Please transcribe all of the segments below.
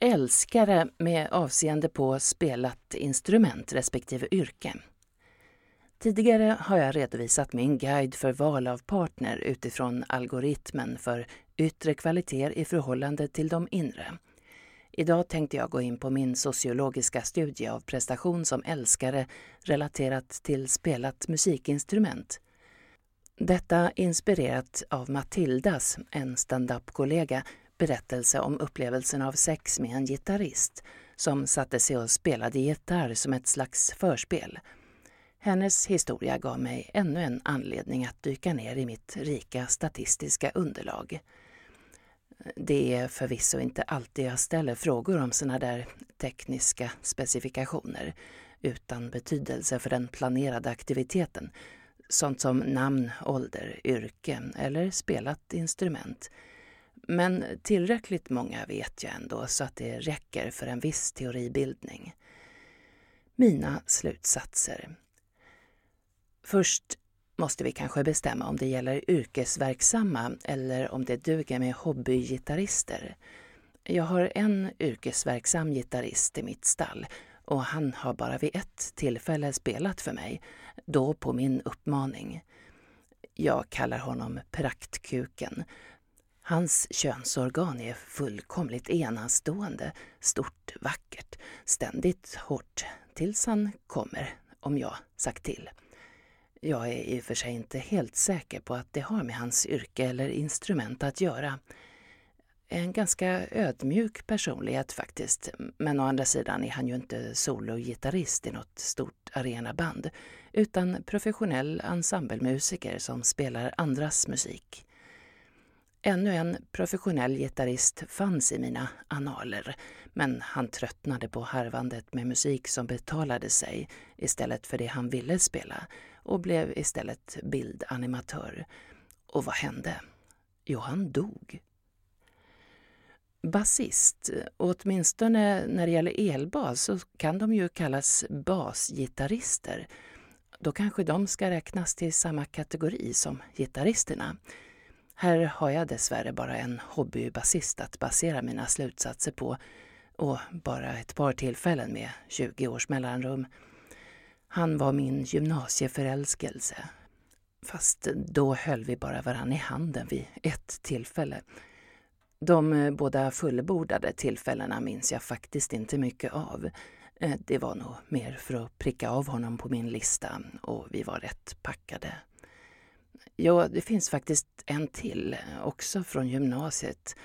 älskare med avseende på spelat instrument respektive yrke. Tidigare har jag redovisat min guide för val av partner utifrån algoritmen för yttre kvaliteter i förhållande till de inre. Idag tänkte jag gå in på min sociologiska studie av prestation som älskare relaterat till spelat musikinstrument. Detta inspirerat av Matildas, en stand-up-kollega, berättelse om upplevelsen av sex med en gitarrist som satte sig och spelade gitarr som ett slags förspel. Hennes historia gav mig ännu en anledning att dyka ner i mitt rika statistiska underlag. Det är förvisso inte alltid jag ställer frågor om såna där tekniska specifikationer utan betydelse för den planerade aktiviteten. Sånt som namn, ålder, yrke eller spelat instrument. Men tillräckligt många vet jag ändå så att det räcker för en viss teoribildning. Mina slutsatser. Först måste vi kanske bestämma om det gäller yrkesverksamma eller om det duger med hobbygitarrister. Jag har en yrkesverksam gitarrist i mitt stall och han har bara vid ett tillfälle spelat för mig, då på min uppmaning. Jag kallar honom Praktkuken. Hans könsorgan är fullkomligt enastående, stort, vackert, ständigt hårt, tills han kommer, om jag sagt till. Jag är i och för sig inte helt säker på att det har med hans yrke eller instrument att göra. En ganska ödmjuk personlighet faktiskt, men å andra sidan är han ju inte sologitarrist i något stort arenaband, utan professionell ensemblemusiker som spelar andras musik. Ännu en professionell gitarrist fanns i mina analer, men han tröttnade på harvandet med musik som betalade sig istället för det han ville spela och blev istället bildanimatör. Och vad hände? Jo, han dog. Basist, åtminstone när det gäller elbas, så kan de ju kallas basgitarrister. Då kanske de ska räknas till samma kategori som gitarristerna. Här har jag dessvärre bara en hobbybasist att basera mina slutsatser på och bara ett par tillfällen med 20 års mellanrum. Han var min gymnasieförälskelse. Fast då höll vi bara varann i handen vid ett tillfälle. De eh, båda fullbordade tillfällena minns jag faktiskt inte mycket av. Eh, det var nog mer för att pricka av honom på min lista och vi var rätt packade. Ja, det finns faktiskt en till, eh, också från gymnasiet.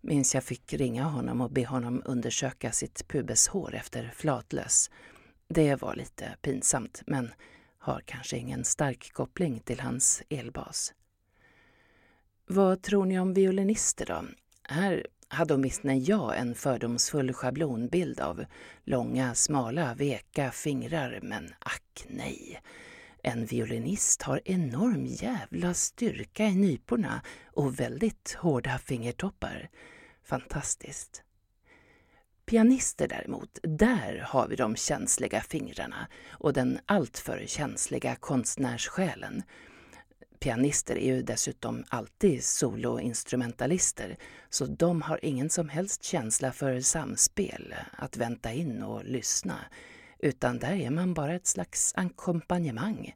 Minns jag fick ringa honom och be honom undersöka sitt pubeshår efter flatlöss. Det var lite pinsamt, men har kanske ingen stark koppling till hans elbas. Vad tror ni om violinister då? Här hade åtminstone jag en fördomsfull schablonbild av långa, smala, veka fingrar, men ack nej. En violinist har enorm jävla styrka i nyporna och väldigt hårda fingertoppar. Fantastiskt. Pianister däremot, där har vi de känsliga fingrarna och den alltför känsliga konstnärssjälen. Pianister är ju dessutom alltid soloinstrumentalister så de har ingen som helst känsla för samspel, att vänta in och lyssna, utan där är man bara ett slags ackompanjemang.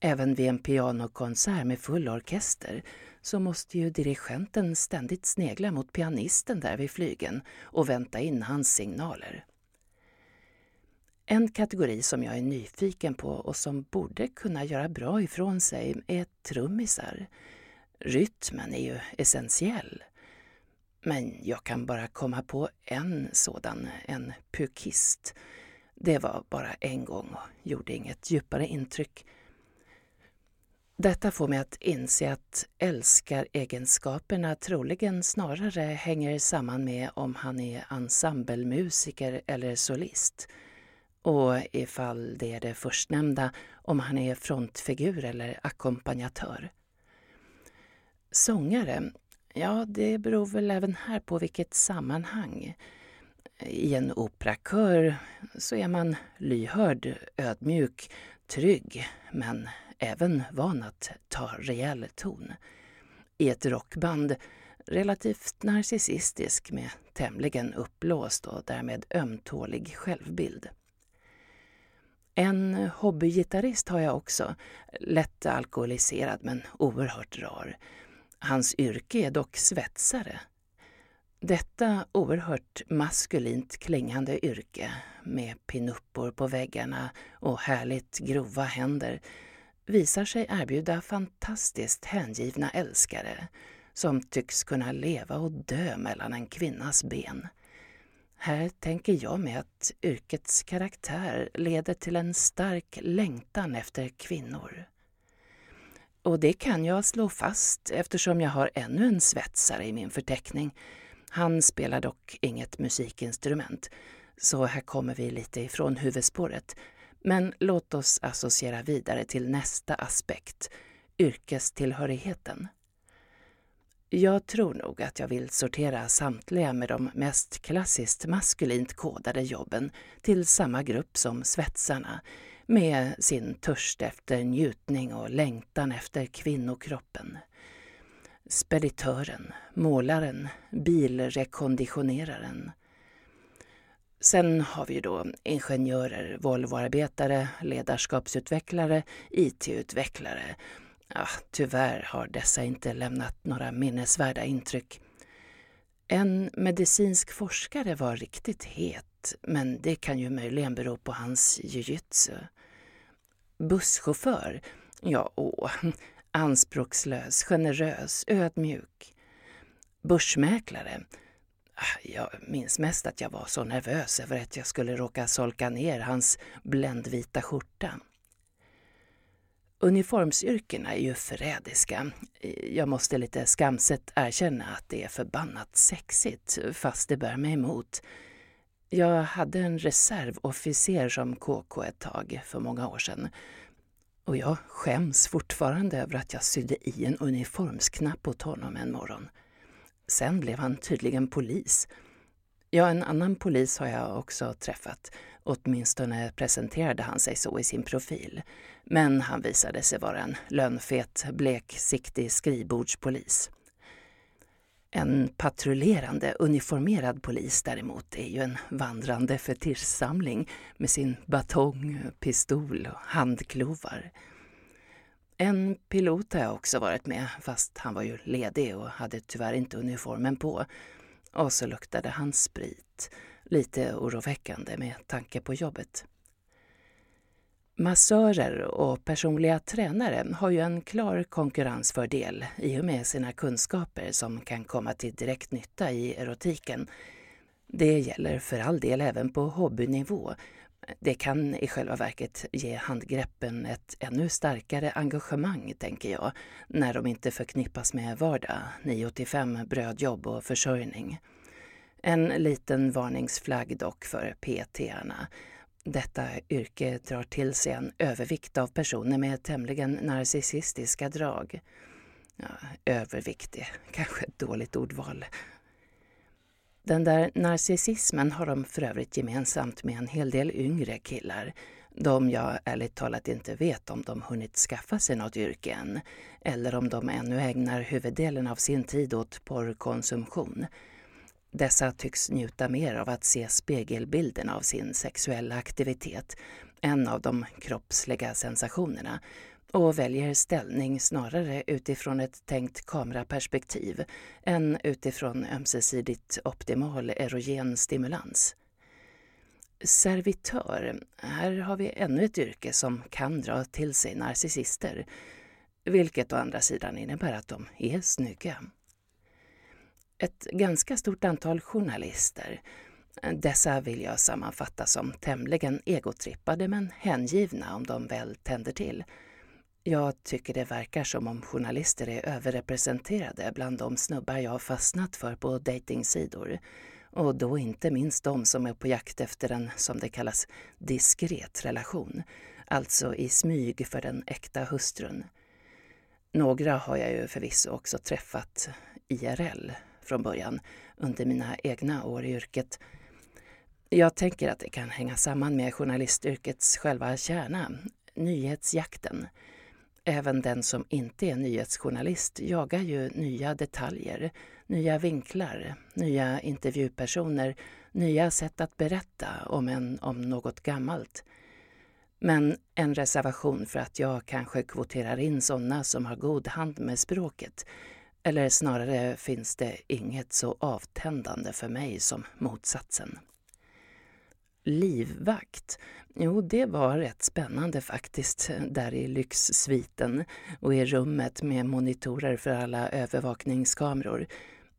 Även vid en pianokonsert med full orkester så måste ju dirigenten ständigt snegla mot pianisten där vid flygen och vänta in hans signaler. En kategori som jag är nyfiken på och som borde kunna göra bra ifrån sig är trummisar. Rytmen är ju essentiell. Men jag kan bara komma på en sådan, en pukist. Det var bara en gång och gjorde inget djupare intryck. Detta får mig att inse att älskaregenskaperna troligen snarare hänger samman med om han är ensemblemusiker eller solist. Och ifall det är det förstnämnda, om han är frontfigur eller ackompanjatör. Sångare, ja det beror väl även här på vilket sammanhang. I en operakör så är man lyhörd, ödmjuk, trygg men även van att ta rejäl ton. I ett rockband, relativt narcissistisk med tämligen uppblåst och därmed ömtålig självbild. En hobbygitarrist har jag också, lätt alkoholiserad men oerhört rar. Hans yrke är dock svetsare. Detta oerhört maskulint klingande yrke med pinuppor på väggarna och härligt grova händer visar sig erbjuda fantastiskt hängivna älskare som tycks kunna leva och dö mellan en kvinnas ben. Här tänker jag mig att yrkets karaktär leder till en stark längtan efter kvinnor. Och det kan jag slå fast eftersom jag har ännu en svetsare i min förteckning. Han spelar dock inget musikinstrument, så här kommer vi lite ifrån huvudspåret. Men låt oss associera vidare till nästa aspekt, yrkestillhörigheten. Jag tror nog att jag vill sortera samtliga med de mest klassiskt maskulint kodade jobben till samma grupp som svetsarna med sin törst efter njutning och längtan efter kvinnokroppen. Speditören, målaren, bilrekonditioneraren. Sen har vi då ingenjörer, Volvoarbetare, ledarskapsutvecklare, IT-utvecklare Ja, tyvärr har dessa inte lämnat några minnesvärda intryck. En medicinsk forskare var riktigt het, men det kan ju möjligen bero på hans jujutsu. Busschaufför? Ja, åh, anspråkslös, generös, ödmjuk. Börsmäklare? Ah, jag minns mest att jag var så nervös över att jag skulle råka solka ner hans bländvita skjorta. Uniformsyrkena är ju förrädiska. Jag måste lite skamset erkänna att det är förbannat sexigt, fast det bär mig emot. Jag hade en reservofficer som KK ett tag för många år sedan. Och jag skäms fortfarande över att jag sydde i en uniformsknapp åt honom en morgon. Sen blev han tydligen polis. Ja, en annan polis har jag också träffat. Åtminstone presenterade han sig så i sin profil. Men han visade sig vara en lönnfet, bleksiktig skrivbordspolis. En patrullerande uniformerad polis däremot är ju en vandrande fetischsamling med sin batong, pistol och handklovar. En pilot har jag också varit med, fast han var ju ledig och hade tyvärr inte uniformen på. Och så luktade han sprit. Lite oroväckande med tanke på jobbet. Massörer och personliga tränare har ju en klar konkurrensfördel i och med sina kunskaper som kan komma till direkt nytta i erotiken. Det gäller för all del även på hobbynivå. Det kan i själva verket ge handgreppen ett ännu starkare engagemang, tänker jag, när de inte förknippas med vardag, 9-5 brödjobb och försörjning. En liten varningsflagg dock för PT-arna. Detta yrke drar till sig en övervikt av personer med tämligen narcissistiska drag. Ja, övervikt är kanske ett dåligt ordval. Den där narcissismen har de för övrigt gemensamt med en hel del yngre killar. De jag ärligt talat inte vet om de hunnit skaffa sig något yrke än, eller om de ännu ägnar huvuddelen av sin tid åt porrkonsumtion. Dessa tycks njuta mer av att se spegelbilden av sin sexuella aktivitet än av de kroppsliga sensationerna och väljer ställning snarare utifrån ett tänkt kameraperspektiv än utifrån ömsesidigt optimal erogen stimulans. Servitör. Här har vi ännu ett yrke som kan dra till sig narcissister, vilket å andra sidan innebär att de är snygga ett ganska stort antal journalister. Dessa vill jag sammanfatta som tämligen egotrippade men hängivna om de väl tänder till. Jag tycker det verkar som om journalister är överrepresenterade bland de snubbar jag har fastnat för på dejtingsidor. Och då inte minst de som är på jakt efter en, som det kallas, diskret relation. Alltså i smyg för den äkta hustrun. Några har jag ju förvisso också träffat IRL, från början under mina egna år i yrket. Jag tänker att det kan hänga samman med journalistyrkets själva kärna, nyhetsjakten. Även den som inte är nyhetsjournalist jagar ju nya detaljer, nya vinklar, nya intervjupersoner, nya sätt att berätta om en om något gammalt. Men en reservation för att jag kanske kvoterar in sådana som har god hand med språket. Eller snarare finns det inget så avtändande för mig som motsatsen. Livvakt. Jo, det var rätt spännande faktiskt, där i lyxsviten och i rummet med monitorer för alla övervakningskameror.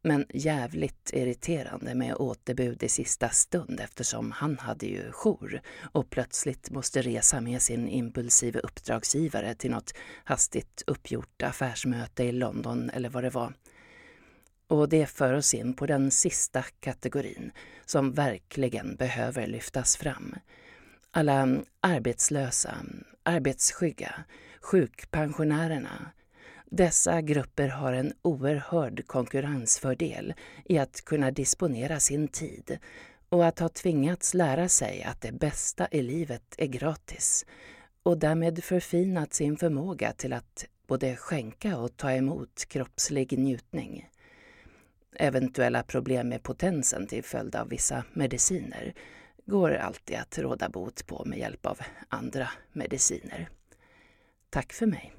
Men jävligt irriterande med återbud i sista stund eftersom han hade ju jour och plötsligt måste resa med sin impulsiva uppdragsgivare till något hastigt uppgjort affärsmöte i London eller vad det var. Och det för oss in på den sista kategorin som verkligen behöver lyftas fram. Alla arbetslösa, arbetsskygga, sjukpensionärerna. Dessa grupper har en oerhörd konkurrensfördel i att kunna disponera sin tid och att ha tvingats lära sig att det bästa i livet är gratis och därmed förfinat sin förmåga till att både skänka och ta emot kroppslig njutning. Eventuella problem med potensen till följd av vissa mediciner går alltid att råda bot på med hjälp av andra mediciner. Tack för mig.